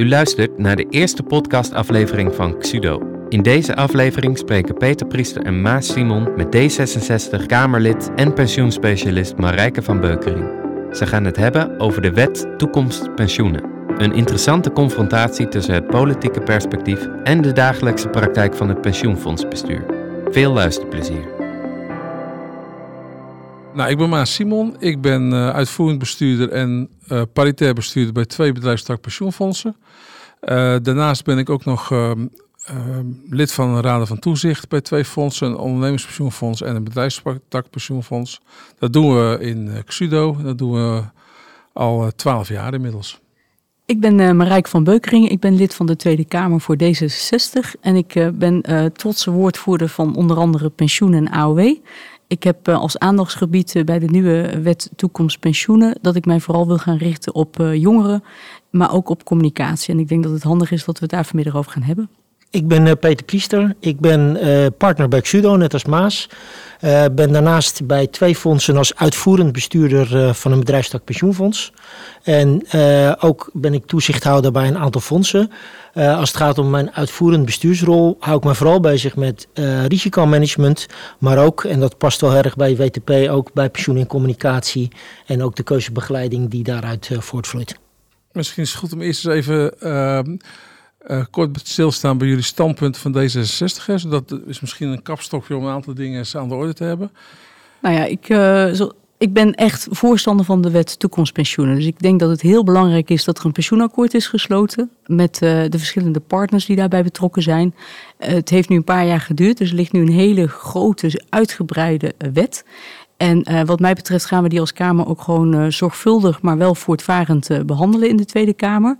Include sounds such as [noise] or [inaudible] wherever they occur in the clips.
U luistert naar de eerste podcastaflevering van Xudo. In deze aflevering spreken Peter Priester en Maas Simon met D66 Kamerlid en pensioenspecialist Marijke van Beukering. Ze gaan het hebben over de wet Toekomst Pensioenen. Een interessante confrontatie tussen het politieke perspectief en de dagelijkse praktijk van het pensioenfondsbestuur. Veel luisterplezier. Nou, ik ben Maas Simon. Ik ben uh, uitvoerend bestuurder en uh, paritair bestuurder bij twee bedrijfstak pensioenfondsen. Uh, daarnaast ben ik ook nog ehm, ehm, lid van een raden van toezicht bij twee fondsen, een ondernemerspensioenfonds en een bedrijfstak pensioenfonds. Dat doen we in Xudo. Dat doen we al twaalf jaar inmiddels. Ik ben Marijke van Beukering. Ik ben lid van de Tweede Kamer voor D66. En ik ben trotse woordvoerder van onder andere pensioen en AOW. Ik heb als aandachtsgebied bij de nieuwe wet toekomst pensioenen dat ik mij vooral wil gaan richten op jongeren, maar ook op communicatie. En ik denk dat het handig is dat we het daar vanmiddag over gaan hebben. Ik ben Peter Priester. Ik ben partner bij Xudo, net als Maas. Uh, ben daarnaast bij twee fondsen als uitvoerend bestuurder van een bedrijfstak pensioenfonds. En ook ben ik toezichthouder bij een aantal fondsen. als het gaat om mijn uitvoerend bestuursrol, hou ik me vooral bezig met risicomanagement. Maar ook, en dat past wel erg bij WTP, ook bij pensioen en communicatie. En ook de keuzebegeleiding die daaruit voortvloeit. Misschien is het goed om eerst eens even ehm, uh, kort stilstaan bij jullie standpunt van D66. Dat is misschien een kapstokje om een aantal dingen aan de orde te hebben. Nou ja, ik, uh, zo, ik ben echt voorstander van de wet toekomstpensioenen. Dus ik denk dat het heel belangrijk is dat er een pensioenakkoord is gesloten met uh, de verschillende partners die daarbij betrokken zijn. het heeft nu een paar jaar geduurd, dus er ligt nu een hele grote, uitgebreide wet. En wat mij betreft gaan we die als Kamer ook gewoon zorgvuldig, maar wel voortvarend behandelen in de Tweede Kamer.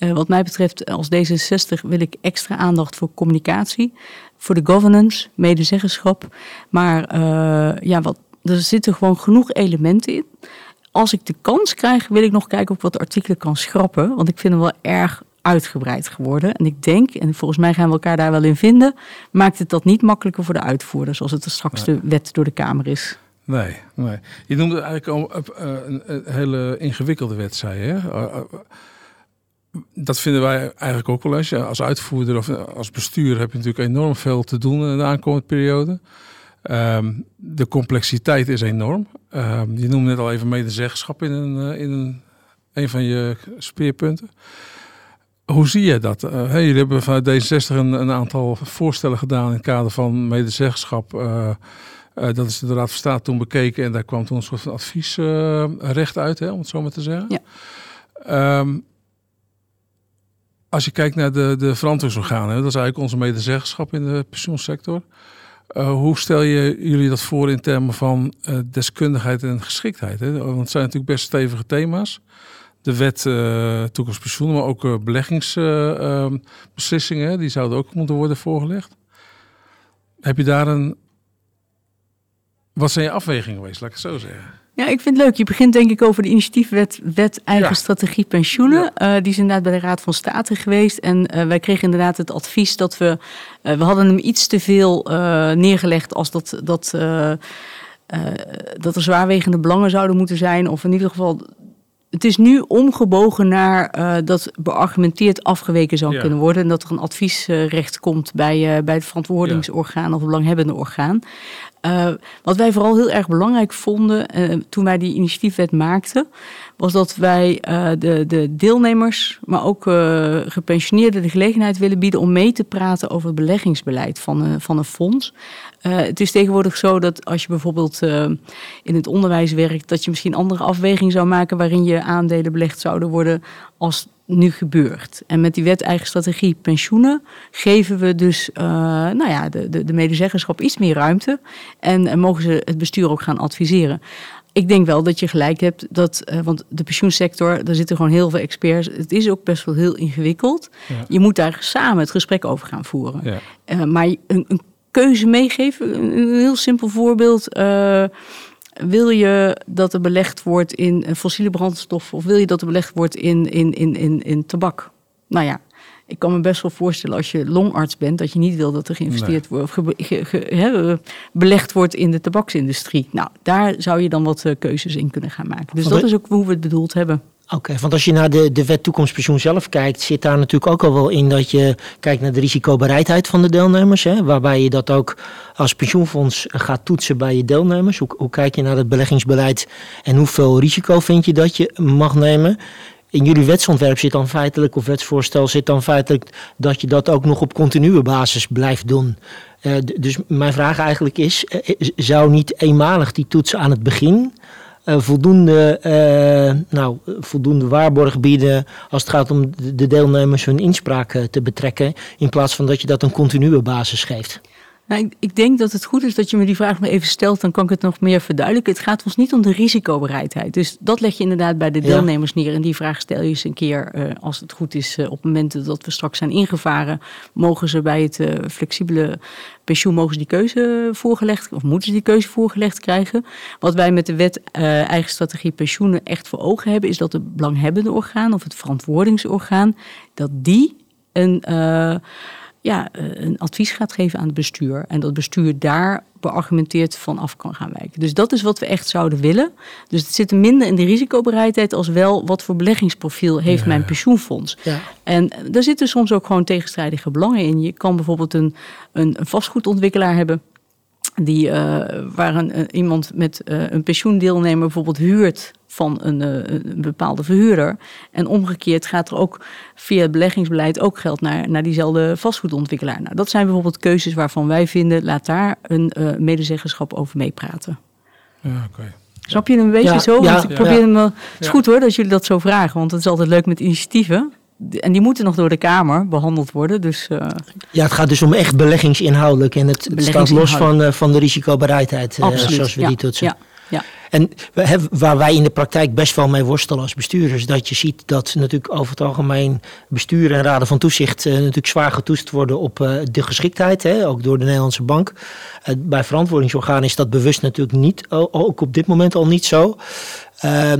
Uh, wat mij betreft, als D66 wil ik extra aandacht voor communicatie, voor de governance, medezeggenschap. Maar uh, ja, wat, er zitten gewoon genoeg elementen in. Als ik de kans krijg, wil ik nog kijken of ik wat artikelen kan schrappen. Want ik vind hem wel erg uitgebreid geworden. En ik denk, en volgens mij gaan we elkaar daar wel in vinden, maakt het dat niet makkelijker voor de uitvoerders als het er straks de wet door de Kamer is. Nee, nee. Je noemde eigenlijk al een hele ingewikkelde wet, zei je dat vinden wij eigenlijk ook wel eens. als uitvoerder of als bestuur heb je natuurlijk enorm veel te doen in de aankomende periode. Um, de complexiteit is enorm. Um, je noemde net al even medezeggenschap in een, eh, in een, een van je speerpunten. Hoe zie je dat? Uh, hey, jullie hebben vanuit D66 een, een, aantal voorstellen gedaan in het kader van medezeggenschap. Uh, dat is de Raad van State toen bekeken en daar kwam toen een soort van adviesrecht uit, hè, om het zo maar te zeggen. Ja. Um, als je kijkt naar de, de verantwoordingsorganen, dat is eigenlijk onze medezeggenschap in de pensioensector. Uh, hoe stel je jullie dat voor in termen van uh, deskundigheid en geschiktheid? Hè? Want het zijn natuurlijk best stevige thema's. De wet uh, toekomstpensioenen, maar ook beleggingsbeslissingen, die zouden ook moeten worden voorgelegd. Heb je daar een. Wat zijn je afwegingen geweest, laat ik het zo zeggen? Ja, ik vind het leuk. Je begint denk ik over de initiatiefwet wet eigen strategie pensioenen. Ja. Uh, die is inderdaad bij de Raad van State geweest. En uh, wij kregen inderdaad het advies dat we... Uh, we hadden hem iets te veel neergelegd als dat, dat, dat er zwaarwegende belangen zouden moeten zijn. Of in ieder geval... Het is nu omgebogen naar dat beargumenteerd afgeweken zou ja. kunnen worden. En dat er een adviesrecht komt bij, bij het verantwoordingsorgaan of belanghebbende orgaan. Uh, wat wij vooral heel erg belangrijk vonden uh, toen wij die initiatiefwet maakten, was dat wij uh, de, de, deelnemers, maar ook gepensioneerden de gelegenheid willen bieden om mee te praten over het beleggingsbeleid van, van een fonds. het is tegenwoordig zo dat als je bijvoorbeeld in het onderwijs werkt, dat je misschien andere afwegingen zou maken waarin je aandelen belegd zouden worden als nu gebeurt. En met die wet eigen strategie pensioenen geven we dus uh, nou ja, de, de, de medezeggenschap iets meer ruimte. En, en, mogen ze het bestuur ook gaan adviseren. Ik denk wel dat je gelijk hebt, dat, uh, want de pensioensector, daar zitten gewoon heel veel experts. Het is ook best wel heel ingewikkeld. Ja. Je moet daar samen het gesprek over gaan voeren. Ja. Uh, maar een, een, keuze meegeven, een, een heel simpel voorbeeld wil je dat er belegd wordt in fossiele brandstof of wil je dat er belegd wordt in, in, in, in, in tabak? Nou ja, ik kan me best wel voorstellen als je longarts bent dat je niet wil dat er geïnvesteerd wordt of ge, ge, ge, he, belegd wordt in de tabaksindustrie. Nou, daar zou je dan wat uh, keuzes in kunnen gaan maken. Dus dat is ook hoe we het bedoeld hebben. Oké, want als je naar de, de wet toekomstpensioen zelf kijkt, zit daar natuurlijk ook al wel in dat je kijkt naar de risicobereidheid van de deelnemers. Hè, waarbij je dat ook als pensioenfonds gaat toetsen bij je deelnemers. Hoe, kijk je naar het beleggingsbeleid en hoeveel risico vind je dat je mag nemen? In jullie wetsontwerp zit dan feitelijk, of wetsvoorstel zit dan feitelijk dat je dat ook nog op continue basis blijft doen. Uh, dus mijn vraag eigenlijk is, uh, zou niet eenmalig die toets aan het begin voldoende, nou, voldoende waarborg bieden als het gaat om de deelnemers hun inspraak te betrekken, in plaats van dat je dat een continue basis geeft? Nou, ik, ik, denk dat het goed is dat je me die vraag maar even stelt, dan kan ik het nog meer verduidelijken. Het gaat ons niet om de risicobereidheid. Dus dat leg je inderdaad bij de deelnemers neer. En die vraag stel je eens een keer, uh, als het goed is, uh, op momenten dat we straks zijn ingevaren, mogen ze bij het uh, flexibele pensioen mogen ze die keuze voorgelegd, of moeten ze die keuze voorgelegd krijgen. Wat wij met de wet eigen strategie pensioenen echt voor ogen hebben, is dat het belanghebbende orgaan of het verantwoordingsorgaan, dat die een ja, eh, een advies gaat geven aan het bestuur. En dat bestuur daar beargumenteerd van af kan gaan wijken. Dus dat is wat we echt zouden willen. Dus het zit minder in de risicobereidheid als wel wat voor beleggingsprofiel heeft mijn pensioenfonds. Ja. En daar zitten soms ook gewoon tegenstrijdige belangen in. Je kan bijvoorbeeld een, een, een vastgoedontwikkelaar hebben. Die, uh, waar een, iemand met uh, een pensioendeelnemer bijvoorbeeld huurt van een, eh, een, bepaalde verhuurder. En omgekeerd gaat er ook via het beleggingsbeleid ook geld naar, naar diezelfde vastgoedontwikkelaar. Nou, dat zijn bijvoorbeeld keuzes waarvan wij vinden, laat daar een uh, medezeggenschap over meepraten. Ja, oké. Snap je een beetje zo? Want ik probeer hem. Het is goed hoor dat jullie dat zo vragen, want het is altijd leuk met initiatieven. En die moeten nog door de Kamer behandeld worden. Dus, uh... Ja, het gaat dus om echt beleggingsinhoudelijk. En het, staat los van, uh, van de risicobereidheid, uh, zoals we die toetsen. Ja. Ja. En waar wij in de praktijk best wel mee worstelen als bestuurders, dat je ziet dat natuurlijk over het algemeen bestuur en raden van toezicht uh, natuurlijk zwaar getoetst worden op uh, de geschiktheid, hè, ook door de Nederlandse bank. Uh, bij verantwoordingsorganen is dat bewust natuurlijk niet, ook op dit moment al niet zo.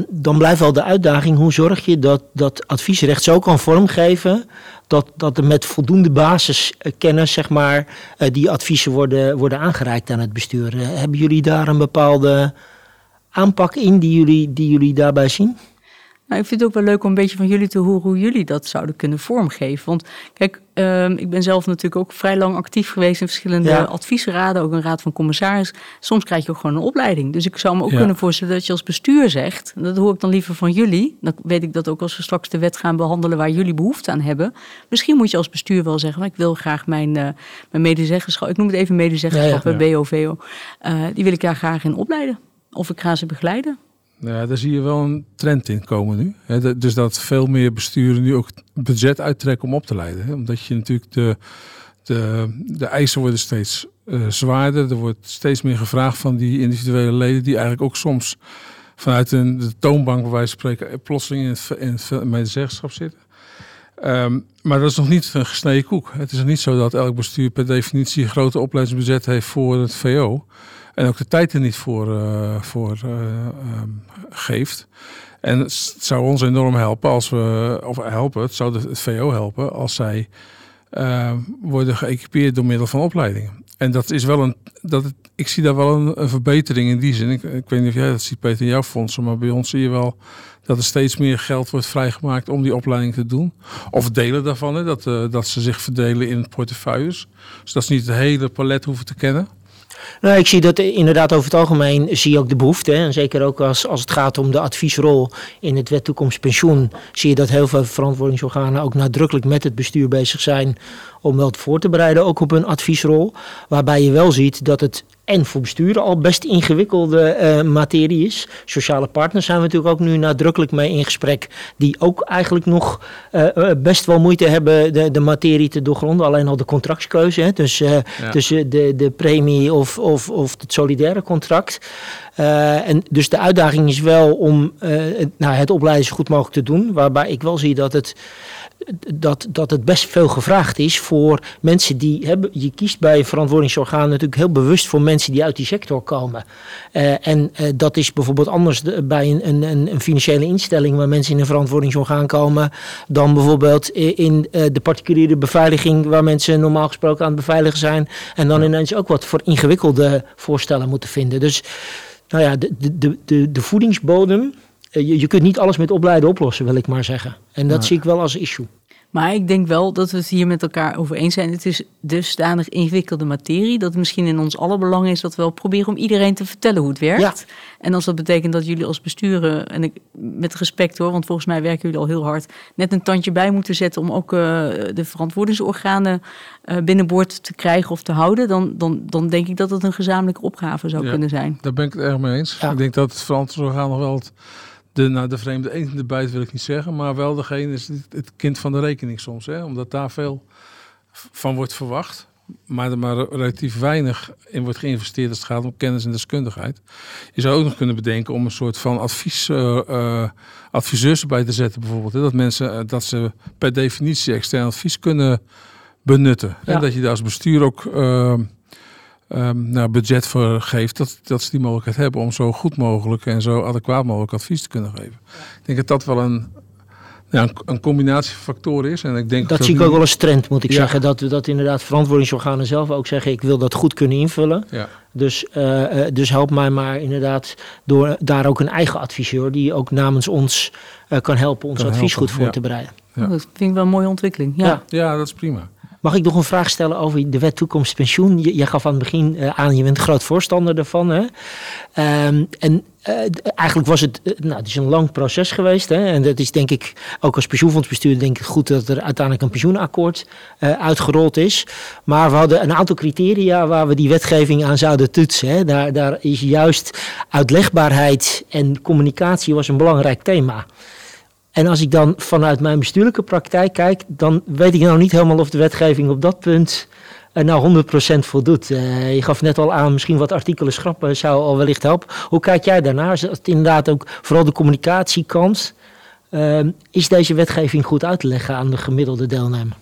dan blijft wel de uitdaging, hoe zorg je dat dat adviesrecht zo kan vormgeven dat, dat er met voldoende basiskennis, zeg maar, die adviezen worden, worden aangereikt aan het bestuur. hebben jullie daar een bepaalde aanpak in die jullie, die jullie daarbij zien? Nou, ik vind het ook wel leuk om een beetje van jullie te horen hoe jullie dat zouden kunnen vormgeven. Want kijk, um, ik ben zelf natuurlijk ook vrij lang actief geweest in verschillende adviesraden, ook een raad van commissaris. Soms krijg je ook gewoon een opleiding. Dus ik zou me ook kunnen voorstellen dat je als bestuur zegt, dat hoor ik dan liever van jullie. Dan weet ik dat ook als we straks de wet gaan behandelen waar jullie behoefte aan hebben. Misschien moet je als bestuur wel zeggen, ik wil graag mijn, uh, mijn medezeggenschap, ik noem het even medezeggenschap, ja, BOVO, uh, die wil ik daar graag in opleiden. Of ik ga ze begeleiden. Ja, daar zie je wel een trend in komen nu. dus dat veel meer besturen nu ook budget uittrekken om op te leiden. Omdat je natuurlijk de, de, de eisen worden steeds uh, zwaarder. Er wordt steeds meer gevraagd van die individuele leden, die eigenlijk ook soms vanuit een, de toonbank, bij wijze spreken, plotseling in het, in het medezeggenschap zitten. Um, maar dat is nog niet een gesneden koek. Het is niet zo dat elk bestuur per definitie een grote opleidingsbudget heeft voor het VO. En ook de tijd er niet voor, uh, voor uh, um, geeft. En het zou ons enorm helpen als we, of helpen, het zou het VO helpen als zij uh, worden geëquipeerd door middel van opleidingen. En dat is wel een, dat ik zie daar wel een, verbetering in die zin. Ik, ik weet niet of jij dat ziet, Peter, in jouw fondsen, maar bij ons zie je wel dat er steeds meer geld wordt vrijgemaakt om die opleiding te doen. Of delen daarvan, hè, dat, uh, dat ze zich verdelen in portefeuilles. Dus dat ze niet het hele palet hoeven te kennen. Nou, ik zie dat inderdaad over het algemeen zie je ook de behoefte. Hè. En zeker ook als, als het gaat om de adviesrol in het wet toekomst pensioen, zie je dat heel veel verantwoordingsorganen ook nadrukkelijk met het bestuur bezig zijn om wel voor te bereiden, ook op hun adviesrol. Waarbij je wel ziet dat het en voor besturen al best ingewikkelde uh, materie is. Sociale partners zijn we natuurlijk ook nu nadrukkelijk mee in gesprek, die ook eigenlijk nog uh, best wel moeite hebben de, de materie te doorgronden. Alleen al de contractskeuze, hè, dus, ja. tussen de, de premie of, of, of het solidaire contract. en dus de uitdaging is wel om nou, het opleiden zo goed mogelijk te doen, waarbij ik wel zie dat het dat, dat het best veel gevraagd is voor mensen die hebben. Je kiest bij verantwoordingsorganen natuurlijk heel bewust voor mensen die uit die sector komen. Uh, en uh, dat is bijvoorbeeld anders de, bij een, een, een, financiële instelling waar mensen in een verantwoordingsorgaan komen. dan bijvoorbeeld in uh, de particuliere beveiliging waar mensen normaal gesproken aan het beveiligen zijn. en dan ineens ook wat voor ingewikkelde voorstellen moeten vinden. Dus nou ja, de, de, de, de voedingsbodem je, je kunt niet alles met opleiden oplossen, wil ik maar zeggen. En dat zie ik wel als issue. Maar ik denk wel dat we het hier met elkaar over eens zijn. Het is dusdanig ingewikkelde materie dat het misschien in ons alle belang is dat we wel proberen om iedereen te vertellen hoe het werkt. En als dat betekent dat jullie als besturen, en ik, met respect hoor, want volgens mij werken jullie al heel hard, net een tandje bij moeten zetten om ook uh, de verantwoordingsorganen uh, binnenboord te krijgen of te houden, dan, dan, dan denk ik dat het een gezamenlijke opgave zou kunnen zijn. Daar ben ik het erg mee eens. Ik denk dat het verantwoordingsorgaan nog wel het de, nou, de vreemde eend in de bijt wil ik niet zeggen, maar wel degene is het kind van de rekening soms. Hè? Omdat daar veel van wordt verwacht, maar er maar relatief weinig in wordt geïnvesteerd als het gaat om kennis en deskundigheid. Je zou ook nog kunnen bedenken om een soort van advies, uh, uh, adviseurs bij te zetten bijvoorbeeld. Hè? Dat mensen, uh, dat ze per definitie extern advies kunnen benutten. Ja. En dat je daar als bestuur ook um, nou, budget voor geeft, dat, dat ze die mogelijkheid hebben om zo goed mogelijk en zo adequaat mogelijk advies te kunnen geven. Ik denk dat dat wel een, ja, een, een combinatie van factoren is. En ik denk dat, dat zie ik ook wel als trend, moet ik zeggen. Dat, dat inderdaad verantwoordingsorganen zelf ook zeggen: ik wil dat goed kunnen invullen. Ja. Dus, uh, dus help mij maar inderdaad door daar ook een eigen adviseur die ook namens ons uh, kan helpen ons kan advies helpen, goed voor ja. te bereiden. Ja. Dat vind ik wel een mooie ontwikkeling. Ja, ja. dat is prima. Mag ik nog een vraag stellen over de wet toekomst pensioen? Je, gaf aan het begin uh, aan, je bent groot voorstander daarvan. Hè? Um, en uh, eigenlijk was het, uh, nou, het is een lang proces geweest. Hè? En dat is denk ik, ook als pensioenfondsbestuurder denk ik goed dat er uiteindelijk een pensioenakkoord uitgerold is. Maar we hadden een aantal criteria waar we die wetgeving aan zouden toetsen. Hè? Daar, daar is juist uitlegbaarheid en communicatie was een belangrijk thema. En als ik dan vanuit mijn bestuurlijke praktijk kijk, dan weet ik nou niet helemaal of de wetgeving op dat punt uh, nou 100% voldoet. Uh, je gaf net al aan, misschien wat artikelen schrappen zou al wellicht helpen. Hoe kijk jij daarnaar? Is het inderdaad ook vooral de communicatiekant? Uh, is deze wetgeving goed uit te leggen aan de gemiddelde deelnemer?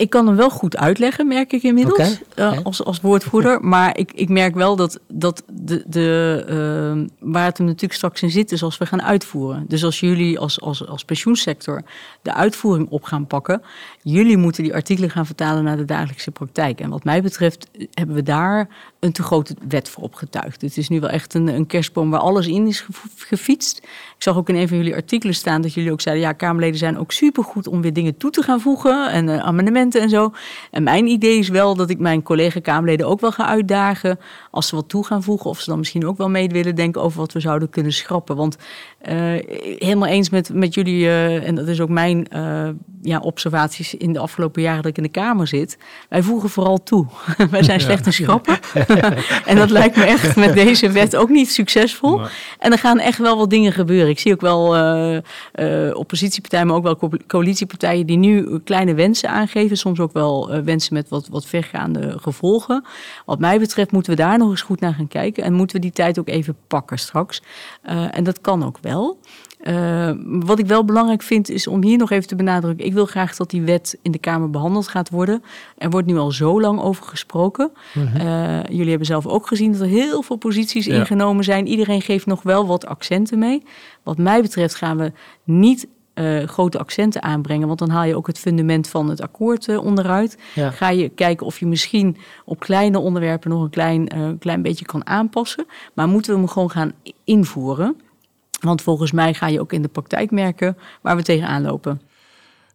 Ik kan hem wel goed uitleggen, merk ik inmiddels, okay. uh, als, als woordvoerder. [laughs] Maar ik, ik merk wel dat, dat de, de, uh, waar het hem natuurlijk straks in zit, is als we gaan uitvoeren. Dus als jullie als, als, als pensioensector de uitvoering op gaan pakken, jullie moeten die artikelen gaan vertalen naar de dagelijkse praktijk. En wat mij betreft hebben we daar een te grote wet voor opgetuigd. Het is nu wel echt een, een kerstboom waar alles in is gefietst. Ik zag ook in een van jullie artikelen staan dat jullie ook zeiden... ja, Kamerleden zijn ook supergoed om weer dingen toe te gaan voegen... en uh, amendementen en zo. En mijn idee is wel dat ik mijn collega-Kamerleden ook wel ga uitdagen... als ze wat toe gaan voegen... of ze dan misschien ook wel mee willen denken over wat we zouden kunnen schrappen. Want helemaal eens met, met jullie, uh, en dat is ook mijn ja, observaties in de afgelopen jaren dat ik in de Kamer zit. Wij voegen vooral toe. [laughs] Wij zijn slecht in schrappen. [laughs] en dat lijkt me echt met deze wet ook niet succesvol. En er gaan echt wel wat dingen gebeuren. Ik zie ook wel oppositiepartijen, maar ook wel co coalitiepartijen die nu kleine wensen aangeven. Soms ook wel wensen met wat, wat vergaande gevolgen. Wat mij betreft moeten we daar nog eens goed naar gaan kijken. En moeten we die tijd ook even pakken straks. en dat kan ook wel. Uh, wat ik wel belangrijk vind is om hier nog even te benadrukken. Ik wil graag dat die wet in de Kamer behandeld gaat worden. Er wordt nu al zo lang over gesproken. Mm -hmm. uh, jullie hebben zelf ook gezien dat er heel veel posities ja. ingenomen zijn. Iedereen geeft nog wel wat accenten mee. Wat mij betreft gaan we niet uh, grote accenten aanbrengen. Want dan haal je ook het fundament van het akkoord uh, onderuit. Ja. Ga je kijken of je misschien op kleine onderwerpen nog een klein, uh, klein beetje kan aanpassen. Maar moeten we hem gewoon gaan invoeren? Want volgens mij ga je ook in de praktijk merken waar we tegenaan lopen.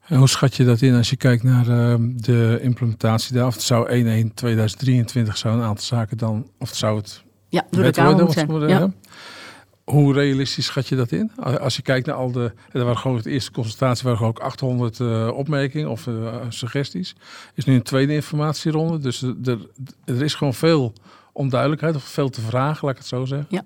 En hoe schat je dat in als je kijkt naar uh, de implementatie daar? Of het zou 1-1-2023 zou een aantal zaken dan, of het zou het ja, door de worden, zijn. Worden, ja. Hoe realistisch schat je dat in? Als je kijkt naar al de, er waren gewoon de eerste consultatie waren gewoon ook 800 uh, opmerkingen of uh, suggesties. Is nu een tweede informatieronde, dus er, er is gewoon veel onduidelijkheid of veel te vragen, laat ik het zo zeggen. Ja.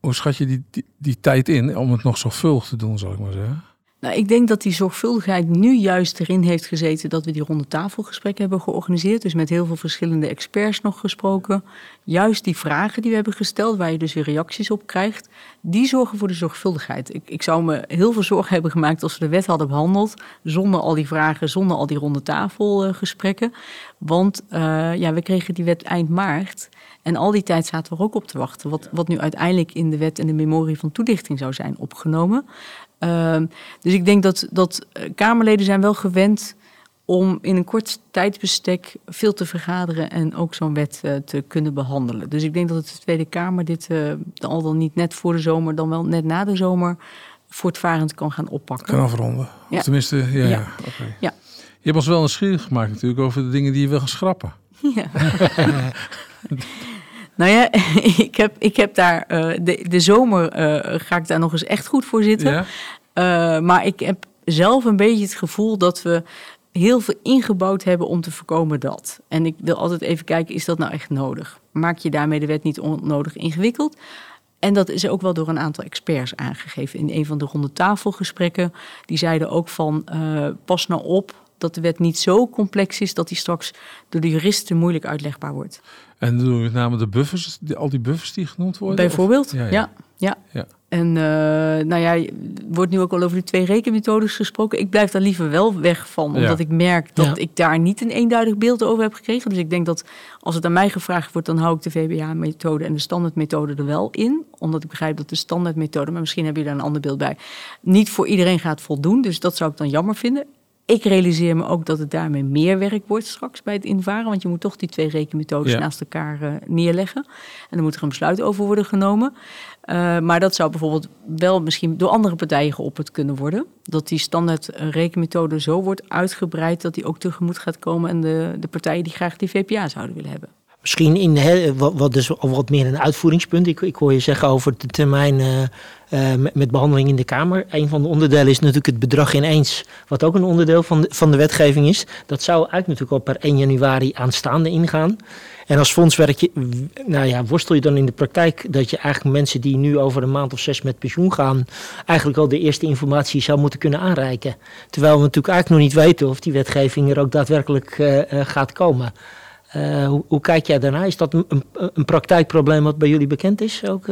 Hoe schat je die, die, die, tijd in om het nog zorgvuldig te doen, zal ik maar zeggen? Nou, ik denk dat die zorgvuldigheid nu juist erin heeft gezeten dat we die ronde tafelgesprekken hebben georganiseerd. Dus met heel veel verschillende experts nog gesproken. Juist die vragen die we hebben gesteld, waar je dus weer reacties op krijgt, die zorgen voor de zorgvuldigheid. Ik, ik zou me heel veel zorgen hebben gemaakt als we de wet hadden behandeld, zonder al die vragen, zonder al die ronde tafelgesprekken. Want uh, ja, we kregen die wet eind maart. En al die tijd zaten we er ook op te wachten. Wat, wat nu uiteindelijk in de wet en de memorie van toelichting zou zijn opgenomen. Uh, dus ik denk dat, dat Kamerleden zijn wel gewend om in een kort tijdsbestek veel te vergaderen en ook zo'n wet uh, te kunnen behandelen. Dus ik denk dat de Tweede Kamer dit uh, al dan niet net voor de zomer, dan wel net na de zomer voortvarend kan gaan oppakken. Kan afronden. Ja. tenminste, ja. ja. ja. Okay. ja. Je hebt ons wel nieuwsgierig gemaakt natuurlijk over de dingen die je wil gaan schrappen. [laughs] Ja. [laughs] nou ja, [laughs] ik heb, ik heb daar uh, de, de zomer ga ik daar nog eens echt goed voor zitten. Ja. maar ik heb zelf een beetje het gevoel dat we heel veel ingebouwd hebben om te voorkomen dat. En ik wil altijd even kijken, is dat nou echt nodig? Maak je daarmee de wet niet onnodig ingewikkeld? En dat is ook wel door een aantal experts aangegeven. In een van de ronde tafelgesprekken, die zeiden ook van pas nou op dat de wet niet zo complex is dat die straks door de juristen moeilijk uitlegbaar wordt. En doen met name de buffers, al die buffers die genoemd worden? Bijvoorbeeld, ja. ja. ja. ja. En uh, nou ja, wordt nu ook al over die twee rekenmethodes gesproken. Ik blijf daar liever wel weg van, omdat ik merk dat ik daar niet een eenduidig beeld over heb gekregen. Dus ik denk dat als het aan mij gevraagd wordt, dan hou ik de VBA-methode en de standaardmethode er wel in. Omdat ik begrijp dat de standaardmethode, maar misschien heb je daar een ander beeld bij, niet voor iedereen gaat voldoen. Dus dat zou ik dan jammer vinden. Ik realiseer me ook dat het daarmee meer werk wordt straks bij het invaren. Want je moet toch die twee rekenmethodes naast elkaar uh, neerleggen. En dan moet er een besluit over worden genomen. Uh, maar dat zou bijvoorbeeld wel misschien door andere partijen geopperd kunnen worden. Dat die standaard rekenmethode zo wordt uitgebreid dat die ook tegemoet gaat komen aan de, de partijen die graag die VPA zouden willen hebben. Misschien in he, wat, wat, dus wat meer een uitvoeringspunt. Ik, ik hoor je zeggen over de termijn uh, uh, met, behandeling in de Kamer. Een van de onderdelen is natuurlijk het bedrag ineens, wat ook een onderdeel van de, van de wetgeving is. Dat zou eigenlijk natuurlijk al per 1 januari aanstaande ingaan. En als fondswerkje, nou ja, worstel je dan in de praktijk dat je eigenlijk mensen die nu over een maand of zes met pensioen gaan, eigenlijk al de eerste informatie zou moeten kunnen aanreiken. Terwijl we natuurlijk eigenlijk nog niet weten of die wetgeving er ook daadwerkelijk uh, gaat komen. Hoe, hoe, kijk jij daarna? Is dat een, een, praktijkprobleem wat bij jullie bekend is? Ook.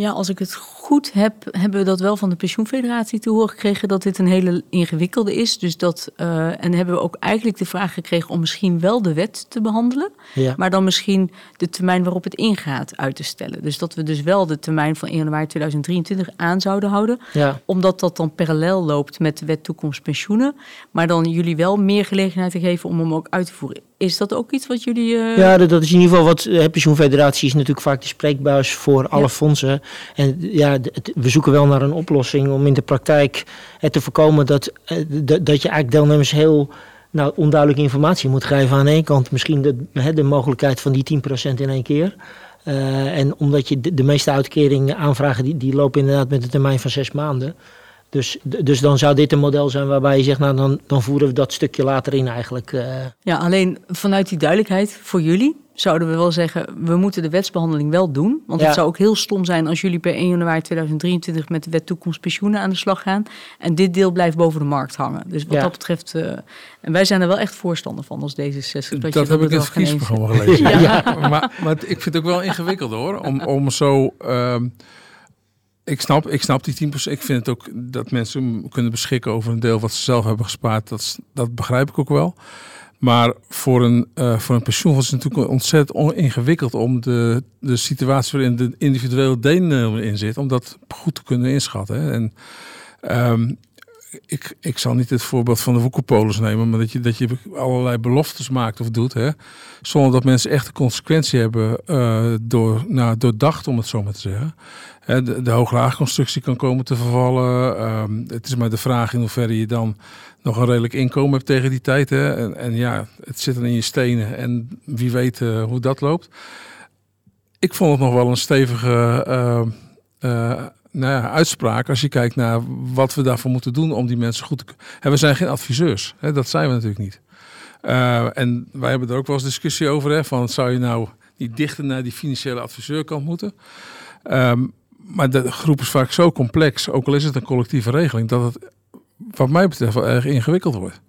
Ja, als ik het goed heb, hebben we dat wel van de pensioenfederatie te horen gekregen dat dit een hele ingewikkelde is. Dus dat, uh, en hebben we ook eigenlijk de vraag gekregen om misschien wel de wet te behandelen, ja. maar dan misschien de termijn waarop het ingaat uit te stellen. Dus dat we dus wel de termijn van 1 januari 2023 aan zouden houden, ja. omdat dat dan parallel loopt met de wet toekomst pensioenen, maar dan jullie wel meer gelegenheid te geven om hem ook uit te voeren. Is dat ook iets wat jullie. Uh... Ja, dat, is in ieder geval wat. De pensioenfederatie is natuurlijk vaak de spreekbuis voor alle fondsen. En ja, we zoeken wel naar een oplossing om in de praktijk het te voorkomen dat, eh, dat, dat je eigenlijk deelnemers heel nou, onduidelijke informatie moet geven. Aan één kant misschien de, de mogelijkheid van die 10% in één keer. Uh, en omdat je de, de, meeste uitkeringen aanvragen, die, die lopen inderdaad met een termijn van zes maanden. Dus, dus dan zou dit een model zijn waarbij je zegt, nou dan, dan voeren we dat stukje later in eigenlijk. Uh. Ja, alleen vanuit die duidelijkheid voor jullie zouden we wel zeggen, we moeten de wetsbehandeling wel doen. Want het zou ook heel stom zijn als jullie per 1 januari 2023 met de wet toekomst pensioenen aan de slag gaan. En dit deel blijft boven de markt hangen. Dus wat dat betreft, uh, en wij zijn er wel echt voorstander van als D66. Dat, dat heb ik in het verkiezingsprogramma gelezen. ja. [laughs] ja. Maar, maar ik vind het ook wel ingewikkeld hoor, om, om zo... Uh, ik snap, ik snap die 10%. Ik vind het ook dat mensen kunnen beschikken over een deel wat ze zelf hebben gespaard. Dat, dat begrijp ik ook wel. Maar voor een, uh, voor een pensioenfonds is het natuurlijk ontzettend ingewikkeld om de, de situatie waarin de individuele deelnemer in zit, om dat goed te kunnen inschatten. Hè. En um, ik, ik zal niet het voorbeeld van de woekerpolis nemen, maar dat je, dat je allerlei beloftes maakt of doet, hè, zonder dat mensen echt de consequentie hebben uh, door, nou, doordacht, om het zo maar te zeggen. Hè, de, de hooglaagconstructie kan komen te vervallen. Um, het is maar de vraag in hoeverre je dan nog een redelijk inkomen hebt tegen die tijd. Hè. En, en ja, het zit dan in je stenen en wie weet uh, hoe dat loopt. Ik vond het nog wel een stevige... Uh, nou ja, uitspraak als je kijkt naar wat we daarvoor moeten doen om die mensen goed te kunnen. We zijn geen adviseurs, hè, dat zijn we natuurlijk niet. Uh, en wij hebben er ook wel eens discussie over, hè, van zou je nou niet dichter naar die financiële adviseurkant moeten? Um, maar de groep is vaak zo complex, ook al is het een collectieve regeling, dat het wat mij betreft wel erg ingewikkeld wordt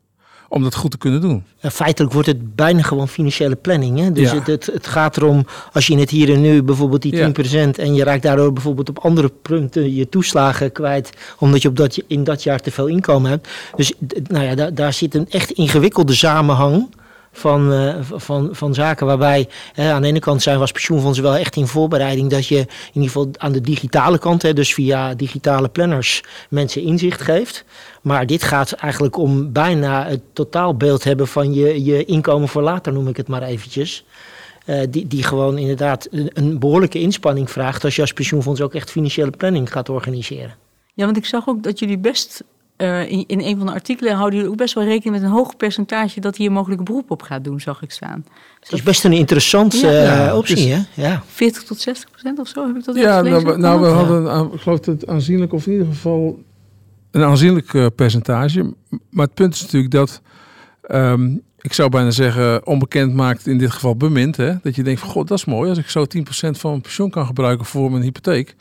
om dat goed te kunnen doen. feitelijk wordt het bijna gewoon financiële planning. Hè? Dus het, het, het, gaat erom, als je in het hier en nu bijvoorbeeld die 10% en je raakt daardoor bijvoorbeeld op andere punten je toeslagen kwijt, omdat je op dat, in dat jaar te veel inkomen hebt. Dus nou ja, daar, daar zit een echt ingewikkelde samenhang van, uh, van, van zaken waarbij aan de ene kant zijn we als pensioenfondsen wel echt in voorbereiding dat je in ieder geval aan de digitale kant, hè, dus via digitale planners, mensen inzicht geeft. Maar dit gaat eigenlijk om bijna het totaalbeeld hebben van je, je inkomen voor later, noem ik het maar eventjes. Uh, die, die gewoon inderdaad een, een behoorlijke inspanning vraagt als je als pensioenfonds ook echt financiële planning gaat organiseren. Ja, want ik zag ook dat jullie best uh, in, in een van de artikelen houden jullie ook best wel rekening met een hoog percentage dat hier mogelijk beroep op gaat doen, zag ik staan. Dus dat is best een interessante ja, uh, optie, dus hè? Ja. 40 tot 60 procent of zo heb ik dat Ja, nou, nou we hadden, ik geloof het aanzienlijk, of in ieder geval een aanzienlijk uh, percentage. Maar het punt is natuurlijk dat, um, ik zou bijna zeggen, onbekend maakt in dit geval bemind. Hè? Dat je denkt van, god, dat is mooi als ik zo 10% van mijn pensioen kan gebruiken voor mijn hypotheek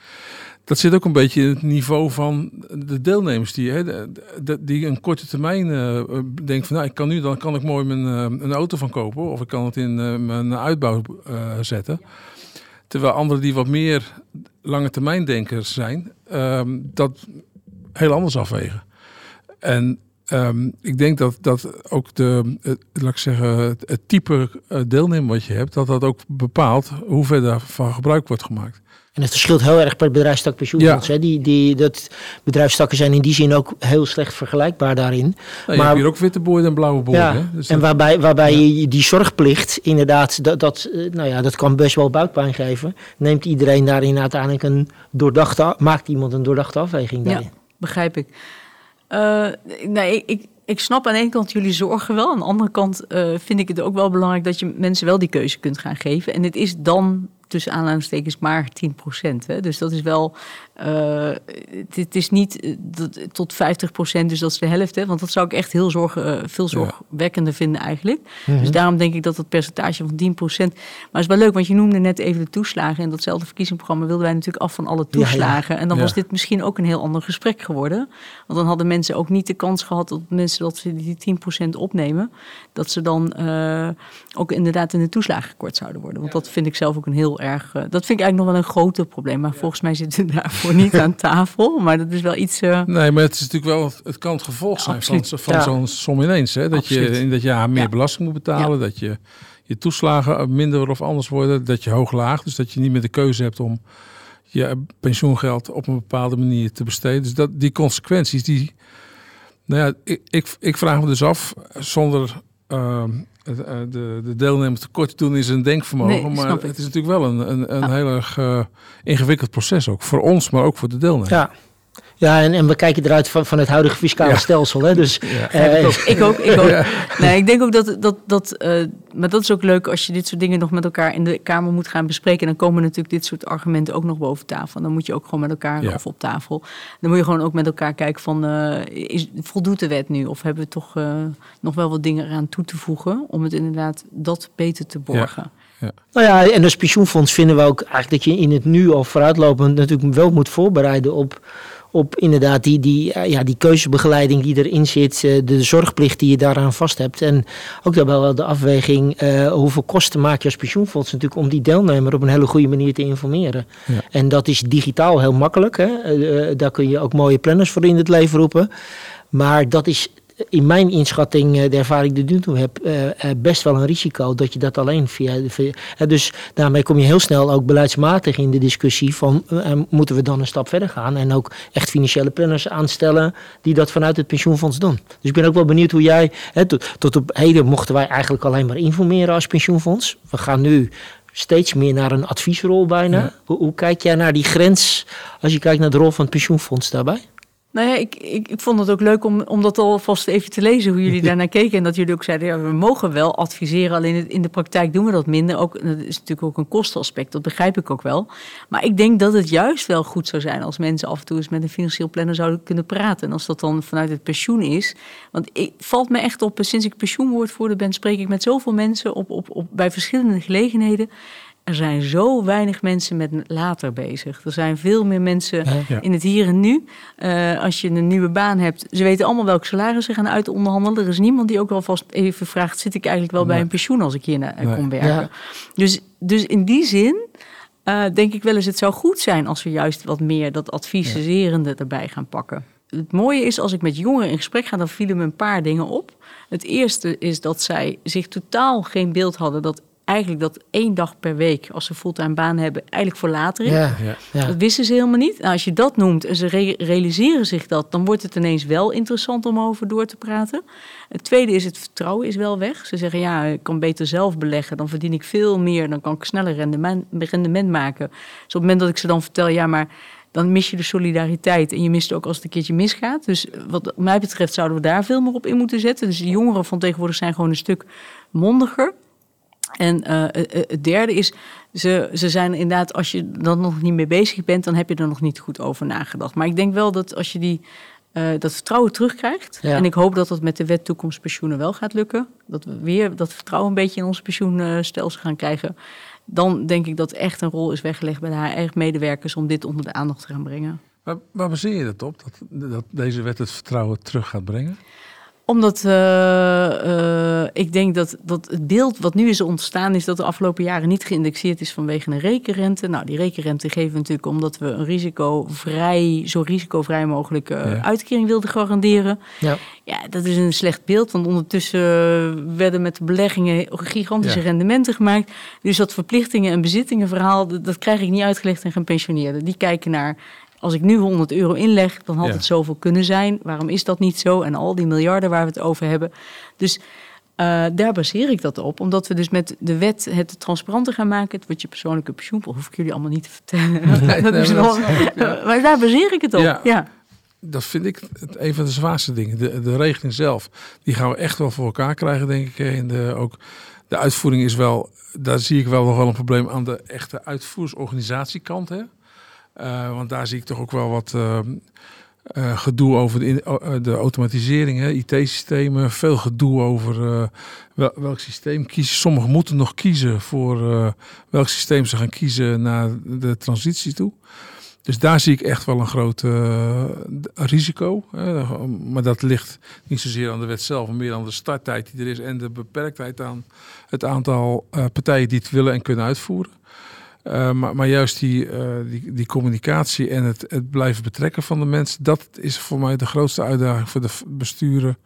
dat zit ook een beetje in het niveau van de deelnemers die, hè, die een korte termijn uh, denken van nou, ik kan nu, dan kan ik mooi mijn, uh, een auto van kopen of ik kan het in mijn uitbouw zetten. Terwijl anderen die wat meer lange termijn denkers zijn, ehm, dat heel anders afwegen. En um, ik denk dat, dat ook de, laat ik zeggen, het, type deelnemer wat je hebt, dat dat ook bepaalt hoe ver daarvan gebruik wordt gemaakt. En het verschilt heel erg per bedrijfstak pensioenfonds. Ja. Die, die, dat bedrijfstakken zijn in die zin ook heel slecht vergelijkbaar daarin. Nou, maar, je hebt hier ook witte boorden en blauwe boorden. Ja, dus en waarbij, waarbij je die zorgplicht inderdaad, dat, dat, eh, nou ja, dat kan best wel buikpijn geven. Neemt iedereen daarin uiteindelijk een doordachte, maakt iemand een doordachte afweging daarin. Begrijp ik. Uh, nee, ik, ik snap aan de ene kant jullie zorgen wel. Aan de andere kant uh, vind ik het ook wel belangrijk dat je mensen wel die keuze kunt gaan geven. En het is dan tussen aanhalingstekens maar 10 procent. Dus dat is wel, uh, het, is niet uh, tot 50 procent, dus dat is de helft. Hè? Want dat zou ik echt heel zorg, uh, veel zorgwekkender vinden eigenlijk. Mm -hmm. Dus daarom denk ik dat het percentage van 10 procent... Maar het is wel leuk, want je noemde net even de toeslagen. En datzelfde verkiezingsprogramma wilden wij natuurlijk af van alle toeslagen. Ja, ja. En dan was dit misschien ook een heel ander gesprek geworden. Want dan hadden mensen ook niet de kans gehad dat mensen dat ze die 10 procent opnemen. Dat ze dan ook inderdaad in de toeslagen gekort zouden worden. Want dat vind ik zelf ook een heel erg. Uh, dat vind ik eigenlijk nog wel een groter probleem. Maar ja. volgens mij zitten we daarvoor niet aan [laughs] tafel. Maar dat is wel iets. Uh... Nee, maar het is natuurlijk wel. Het kan het gevolg zijn van, van ja. zo'n som ineens. Hè? Dat je in dat jaar meer belasting moet betalen. Dat je je toeslagen minder of anders worden. Dat je hoog laag. Dus dat je niet meer de keuze hebt om je pensioengeld op een bepaalde manier te besteden. Dus dat, die consequenties, die. Nou ja, ik, ik, ik vraag me dus af, zonder uh, eh, de, de deelnemers tekort doen is een denkvermogen. Nee, maar het is natuurlijk wel een, een, een ja. heel erg uh, ingewikkeld proces ook. Voor ons, maar ook voor de deelnemers. Ja. Ja, en, en we kijken eruit van, van het huidige fiscale ja. stelsel. Hè? Dus, ja. uh, ik ook. Ik ook. Ja. Nee, ik denk ook dat. dat, dat uh, maar dat is ook leuk als je dit soort dingen nog met elkaar in de Kamer moet gaan bespreken. En dan komen natuurlijk dit soort argumenten ook nog boven tafel. Dan moet je ook gewoon met elkaar of op tafel. Dan moet je gewoon ook met elkaar kijken van. Uh, is, voldoet de wet nu? Of hebben we toch nog wel wat dingen eraan toe te voegen. om het inderdaad dat beter te borgen? Ja. Nou ja, en als pensioenfonds vinden we ook eigenlijk dat je in het nu al vooruitlopend natuurlijk wel moet voorbereiden op op inderdaad die, die, ja, die keuzebegeleiding die erin zit, eh, de zorgplicht die je daaraan vast hebt. En ook daarbij wel de afweging uh, hoeveel kosten maak je als pensioenfonds natuurlijk om die deelnemer op een hele goede manier te informeren. Ja. En dat is digitaal heel makkelijk. Hè? Uh, daar kun je ook mooie planners voor in het leven roepen. Maar dat is in mijn inschatting, eh, de ervaring die ik nu toe heb, eh, eh, best wel een risico dat je dat alleen via. via dus daarmee kom je heel snel ook beleidsmatig in de discussie van moeten we dan een stap verder gaan en ook echt financiële planners aanstellen die dat vanuit het pensioenfonds doen. Dus ik ben ook wel benieuwd hoe jij, tot, tot op heden mochten wij eigenlijk alleen maar informeren als pensioenfonds. We gaan nu steeds meer naar een adviesrol bijna. Ja. Hoe, hoe, kijk jij naar die grens als je kijkt naar de rol van het pensioenfonds daarbij? Nou ja, ik, ik, ik vond het ook leuk om, om dat alvast even te lezen, hoe jullie [laughs] daarnaar keken. En dat jullie ook zeiden, ja, we mogen wel adviseren, alleen in de praktijk doen we dat minder. Ook, dat is natuurlijk ook een kostenaspect, dat begrijp ik ook wel. Maar ik denk dat het juist wel goed zou zijn als mensen af en toe eens met een financieel planner zouden kunnen praten. En als dat dan vanuit het pensioen is. Want het valt me echt op, sinds ik pensioenwoordvoerder ben, spreek ik met zoveel mensen op, op, op, bij verschillende gelegenheden. Er zijn zo weinig mensen met later bezig. Er zijn veel meer mensen ja. in het hier en nu. Uh, als je een nieuwe baan hebt, ze weten allemaal welk salaris ze gaan uitonderhandelen. Er is niemand die ook alvast even vraagt: zit ik eigenlijk wel nee. bij een pensioen als ik hier naar, nee. kom werken? Ja. Dus, dus in die zin. Uh, denk ik wel eens, het zou goed zijn als we juist wat meer dat adviserende erbij gaan pakken. het mooie is, als ik met jongeren in gesprek ga, dan vielen me een paar dingen op. Het eerste is dat zij zich totaal geen beeld hadden dat eigenlijk dat één dag per week, als ze fulltime baan hebben, eigenlijk voor later is. Ja, ja. Dat wisten ze helemaal niet. Nou, als je dat noemt en ze re- realiseren zich dat, dan wordt het ineens wel interessant om over door te praten. Het tweede is, het vertrouwen is wel weg. Ze zeggen, ja, ik kan beter zelf beleggen, dan verdien ik veel meer, dan kan ik sneller rendement, rendement maken. Dus op het moment dat ik ze dan vertel, ja, maar dan mis je de solidariteit en je mist ook als het een keertje misgaat. Dus wat mij betreft zouden we daar veel meer op in moeten zetten. Dus de jongeren van tegenwoordig zijn gewoon een stuk mondiger. En uh, het derde is, ze, ze zijn inderdaad, als je dan nog niet mee bezig bent, dan heb je er nog niet goed over nagedacht. Maar ik denk wel dat als je die, uh, dat vertrouwen terugkrijgt, ja. en ik hoop dat dat met de wet toekomstpensioenen wel gaat lukken, dat we weer dat vertrouwen een beetje in ons pensioenstelsel gaan krijgen, dan denk ik dat echt een rol is weggelegd bij de HR-medewerkers om dit onder de aandacht te gaan brengen. Waar, waar baseer je dat op, dat, dat deze wet het vertrouwen terug gaat brengen? Omdat uh, uh, ik denk dat, dat het beeld wat nu is ontstaan... is dat de afgelopen jaren niet geïndexeerd is vanwege een rekenrente. Nou, die rekenrente geven we natuurlijk omdat we een risicovrij... zo risicovrij mogelijk ja. uitkering wilden garanderen. Ja. ja, dat is een slecht beeld. Want ondertussen werden met de beleggingen gigantische ja. rendementen gemaakt. Dus dat verplichtingen en bezittingen verhaal... Dat, dat krijg ik niet uitgelegd aan gepensioneerden. Die kijken naar als ik nu 100 euro inleg, dan had ja. het zoveel kunnen zijn. Waarom is dat niet zo? En al die miljarden waar we het over hebben. Dus uh, daar baseer ik dat op. Omdat we dus met de wet het transparanter gaan maken. Het wordt je persoonlijke pensioen. hoef ik jullie allemaal niet te vertellen. Nee, [laughs] dat nee, is ja. [laughs] Maar daar baseer ik het op. Ja. ja. Dat vind ik een van de zwaarste dingen. De, de regeling zelf, die gaan we echt wel voor elkaar krijgen, denk ik. En de, ook de uitvoering is wel, daar zie ik wel nog wel een probleem aan de echte uitvoersorganisatiekant. Hè? Uh, want daar zie ik toch ook wel wat uh, uh, gedoe over de, de automatisering, IT-systemen. Veel gedoe over wel, welk systeem kiezen. Sommigen moeten nog kiezen voor welk systeem ze gaan kiezen naar de transitie toe. Dus daar zie ik echt wel een groot risico. maar dat ligt niet zozeer aan de wet zelf, maar meer aan de starttijd die er is en de beperktheid aan het aantal partijen die het willen en kunnen uitvoeren. Uh, maar, juist die, uh, die, die, communicatie en het, het, blijven betrekken van de mensen, dat is voor mij de grootste uitdaging voor de besturen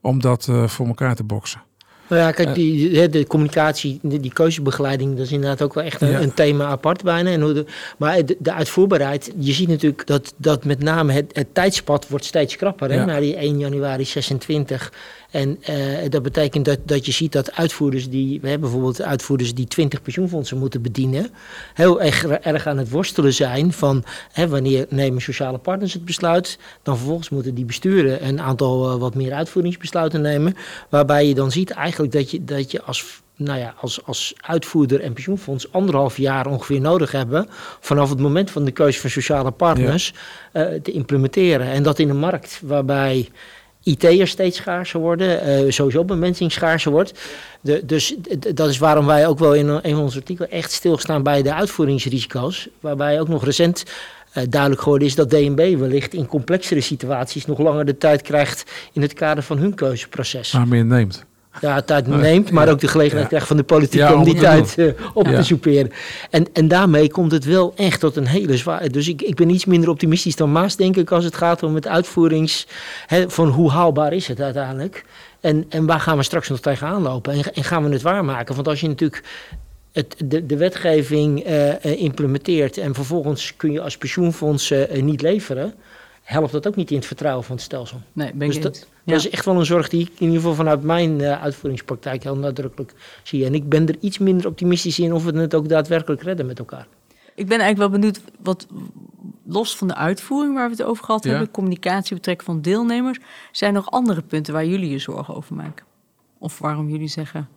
om dat uh, voor elkaar te boksen. Nou ja, kijk, die, de communicatie, die, keuzebegeleiding, dat is inderdaad ook wel echt een, ja. een thema apart bijna. En hoe de, maar de, de, uitvoerbaarheid, je ziet natuurlijk dat, dat met name het, het tijdspad wordt steeds krapper. Hè? Ja. Na die 1 januari 26 en uh, dat betekent dat, dat je ziet dat uitvoerders die, we hebben bijvoorbeeld uitvoerders die 20 pensioenfondsen moeten bedienen, heel erg, erg aan het worstelen zijn van hè, wanneer nemen sociale partners het besluit, dan vervolgens moeten die besturen een aantal uh, wat meer uitvoeringsbesluiten nemen, waarbij je dan ziet eigenlijk dat je, dat je als nou ja, als, als uitvoerder en pensioenfonds anderhalf jaar ongeveer nodig hebben vanaf het moment van de keuze van sociale partners ja. uh, te implementeren. En dat in een markt waarbij IT'ers steeds schaarser worden, uh, sowieso bemensing schaarser wordt. De, dus dat is waarom wij ook wel in een van onze artikelen echt stilstaan bij de uitvoeringsrisico's. Waarbij ook nog recent uh, duidelijk geworden is dat DNB wellicht in complexere situaties nog langer de tijd krijgt in het kader van hun keuzeproces. Maar meer neemt ja, tijd neemt, maar ook de gelegenheid krijgt van de politiek om die tijd uh, op te soeperen. En, en daarmee komt het wel echt tot een hele zware. Dus ik, ik ben iets minder optimistisch dan Maas, denk ik, als het gaat om het uitvoerings. Hè, van hoe haalbaar is het uiteindelijk? En, en waar gaan we straks nog tegenaan lopen? En, en gaan we het waarmaken? Want als je natuurlijk het, de, de wetgeving uh, uh, implementeert en vervolgens kun je als pensioenfonds niet leveren helpt dat ook niet in het vertrouwen van het stelsel. Nee, ben dus ik dat, ja. dat is echt wel een zorg die ik in ieder geval vanuit mijn uh, uitvoeringspraktijk heel nadrukkelijk zie. En ik ben er iets minder optimistisch in of we het ook daadwerkelijk redden met elkaar. Ik ben eigenlijk wel benieuwd wat los van de uitvoering waar we het over gehad ja. hebben, communicatie betrekken van deelnemers, zijn er nog andere punten waar jullie je zorgen over maken? Of waarom jullie zeggen,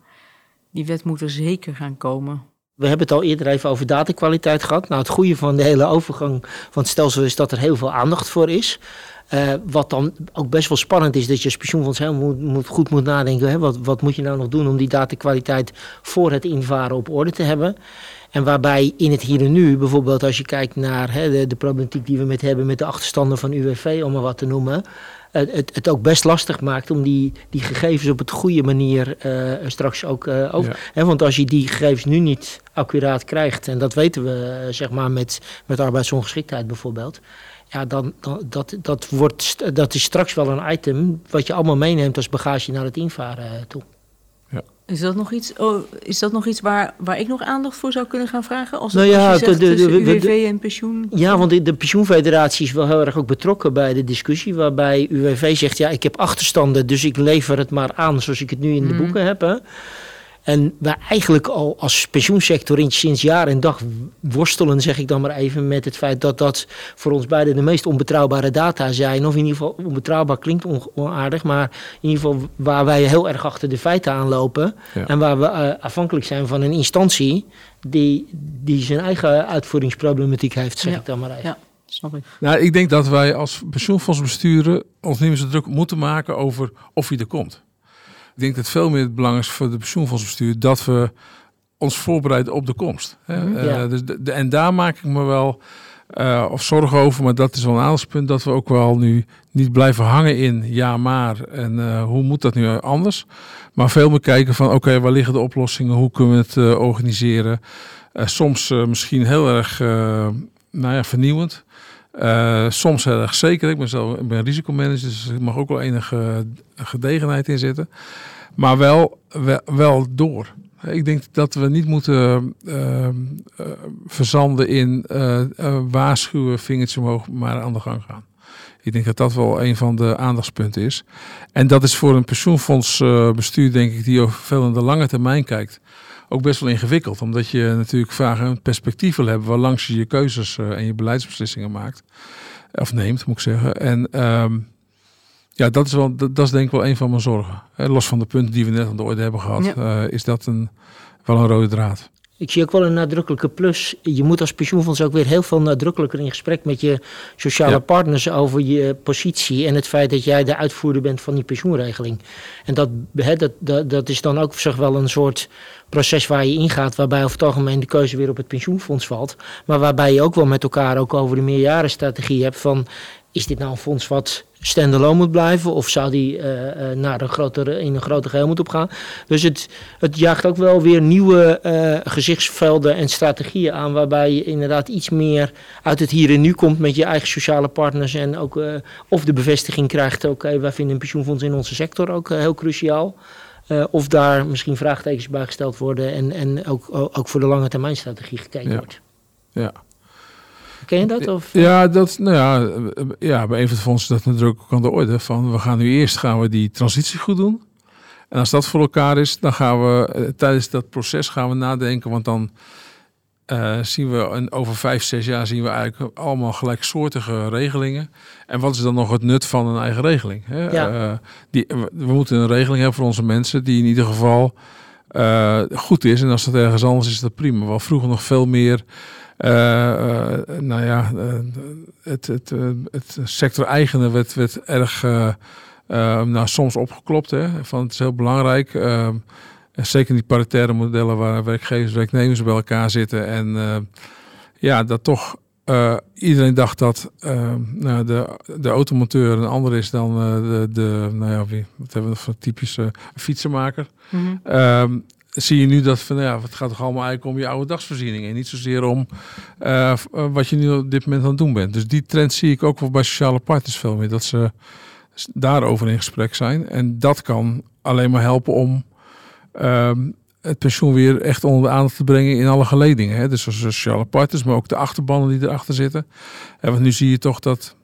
die wet moet er zeker gaan komen? We hebben het al eerder even over datakwaliteit gehad. Nou, het goede van de hele overgang van het stelsel is dat er heel veel aandacht voor is. Uh, wat dan ook best wel spannend is, dat je als pensioenfonds moet, goed moet nadenken. Hè? Wat, wat moet je nou nog doen om die datakwaliteit voor het invaren op orde te hebben? En waarbij in het hier en nu, bijvoorbeeld als je kijkt naar hè, de, de, problematiek die we met hebben met de achterstanden van UWV, om maar wat te noemen. Het, het, ook best lastig maakt om die, die gegevens op het goede manier uh, straks ook uh, over. Ja. Hè, want als je die gegevens nu niet accuraat krijgt, en dat weten we zeg maar met, met arbeidsongeschiktheid bijvoorbeeld ja, dan, dan, dat, dat, wordt, dat is straks wel een item wat je allemaal meeneemt als bagage naar het invaren toe. Is dat nog iets, oh, is dat nog iets waar, waar ik nog aandacht voor zou kunnen gaan vragen? Als, nou ja, als je zegt de, de, de, UWV en pensioen? Ja, want de, de pensioenfederatie is wel heel erg ook betrokken bij de discussie. Waarbij UWV zegt, ja, ik heb achterstanden, dus ik lever het maar aan zoals ik het nu in de Mhm. boeken heb. Hè. En wij eigenlijk al als pensioensector in, sinds jaar en dag worstelen, zeg ik dan maar even, met het feit dat dat voor ons beiden de meest onbetrouwbare data zijn. Of in ieder geval, onbetrouwbaar klinkt on- onaardig, maar in ieder geval waar wij heel erg achter de feiten aanlopen. Ja. En waar we eh, afhankelijk zijn van een instantie die, die zijn eigen uitvoeringsproblematiek heeft, zeg Ja. ik dan maar even. Ja, snap ik. Nou, ik denk dat wij als pensioenfondsbesturen ons niet meer zo druk moeten maken over of hij er komt. Ik denk dat veel meer het belang is voor de pensioenfondsbestuur dat we ons voorbereiden op de komst. Hè. Mhm. Eh, dus de, de- en daar maak ik me wel eh, of zorgen over, maar dat is wel een aandachtspunt dat we ook wel nu niet blijven hangen in ja maar en eh, hoe moet dat nu anders. Maar veel meer kijken van oké, waar liggen de oplossingen, hoe kunnen we het organiseren. Soms misschien heel erg nou ja, vernieuwend. Eh, soms heel erg zeker. Ik ben, zelf, ik ben risicomanager, dus er mag ook wel enige gedegenheid in zitten. Maar wel, wel, door. Ik denk dat we niet moeten eh, eh, verzanden in eh, eh, waarschuwen, vingertje omhoog, maar aan de gang gaan. Ik denk dat dat wel een van de aandachtspunten is. En dat is voor een pensioenfondsbestuur, denk ik, die over veel in de lange termijn kijkt, ook best wel ingewikkeld. Omdat je natuurlijk vaak een perspectief wil hebben waarlangs je je keuzes eh, en je beleidsbeslissingen maakt. Of neemt, moet ik zeggen. En ehm, ja, dat is, wel, dat, dat is denk ik wel een van mijn zorgen. Los van de punten die we net aan de orde hebben gehad, Ja. eh, is dat een, wel een rode draad. Ik zie ook wel een nadrukkelijke plus. Je moet als pensioenfonds ook weer heel veel nadrukkelijker in gesprek met je sociale Ja. partners over je positie en het feit dat jij de uitvoerder bent van die pensioenregeling. En dat, hè, dat, dat, dat is dan ook zeg wel een soort proces waar je ingaat, waarbij over het algemeen de keuze weer op het pensioenfonds valt. Maar waarbij je ook wel met elkaar ook over de meerjarenstrategie hebt van is dit nou een fonds wat standalone moet blijven of zou die eh, naar een grotere, in een groter geheel moeten opgaan? Dus het, het jaagt ook wel weer nieuwe eh, gezichtsvelden en strategieën aan, waarbij je inderdaad iets meer uit het hier en nu komt met je eigen sociale partners en ook of de bevestiging krijgt, oké, wij vinden een pensioenfonds in onze sector ook heel cruciaal. Of daar misschien vraagtekens bij gesteld worden en, en ook, ook voor de lange termijn strategie gekeken Ja. wordt. Ja. Ken je dat? Of? Ja, dat, nou ja, eh, ja, bij een van de fondsen dat natuurlijk ook aan de orde. Van we gaan nu eerst gaan we die transitie goed doen. En als dat voor elkaar is, dan gaan we eh, tijdens dat proces gaan we nadenken. Want dan eh, zien we een, over vijf, zes jaar zien we eigenlijk allemaal gelijksoortige regelingen. En wat is dan nog het nut van een eigen regeling? Hè? Ja. Eh, die, we, moeten een regeling hebben voor onze mensen die in ieder geval eh, goed is. En als dat ergens anders is, is dat prima. Wel vroeger nog veel meer. Eh, eh, nou ja, eh, het, het, het sector eigene werd, werd erg nou, soms opgeklopt. Hè, van het is heel belangrijk. eh, en zeker die paritaire modellen waar werkgevers en werknemers bij elkaar zitten. En ja, dat toch iedereen dacht dat eh, nou, de, de automonteur een ander is dan de, de, nou ja, wie, wat hebben we voor typische fietsenmaker. Mhm. Ehm, zie je nu dat van, ja, het gaat toch allemaal eigenlijk om je oude dagsvoorziening en niet zozeer om eh, eh, wat je nu op dit moment aan het doen bent. Dus die trend zie ik ook wel bij sociale partners veel meer, dat ze daarover in gesprek zijn. En dat kan alleen maar helpen om ehm, het pensioen weer echt onder de aandacht te brengen in alle geledingen. Hè? Dus zoals sociale partners, maar ook de achterbannen die erachter zitten. En want nu zie je toch dat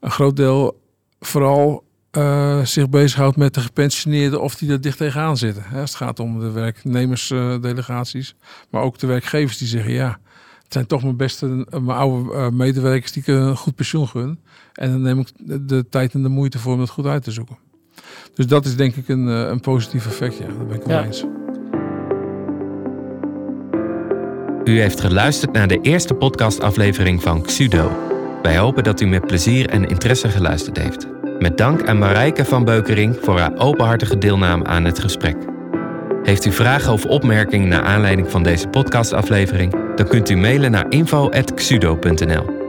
een groot deel vooral eh, zich bezighoudt met de gepensioneerden of die er dicht tegenaan zitten. Hè, als het gaat om de werknemersdelegaties, maar ook de werkgevers die zeggen ja, het zijn toch mijn beste, mijn oude eh, medewerkers die ik een goed pensioen gun. En dan neem ik de, tijd en de moeite voor om dat goed uit te zoeken. Dus dat is denk ik een, eh, een positief effect, ja, daar ben ik wel Ja. eens. U heeft geluisterd naar de eerste podcastaflevering van Xudo. Wij hopen dat u met plezier en interesse geluisterd heeft. Met dank aan Marijke van Beukering voor haar openhartige deelname aan het gesprek. Heeft u vragen of opmerkingen naar aanleiding van deze podcastaflevering? Dan kunt u mailen naar info.xudo.nl.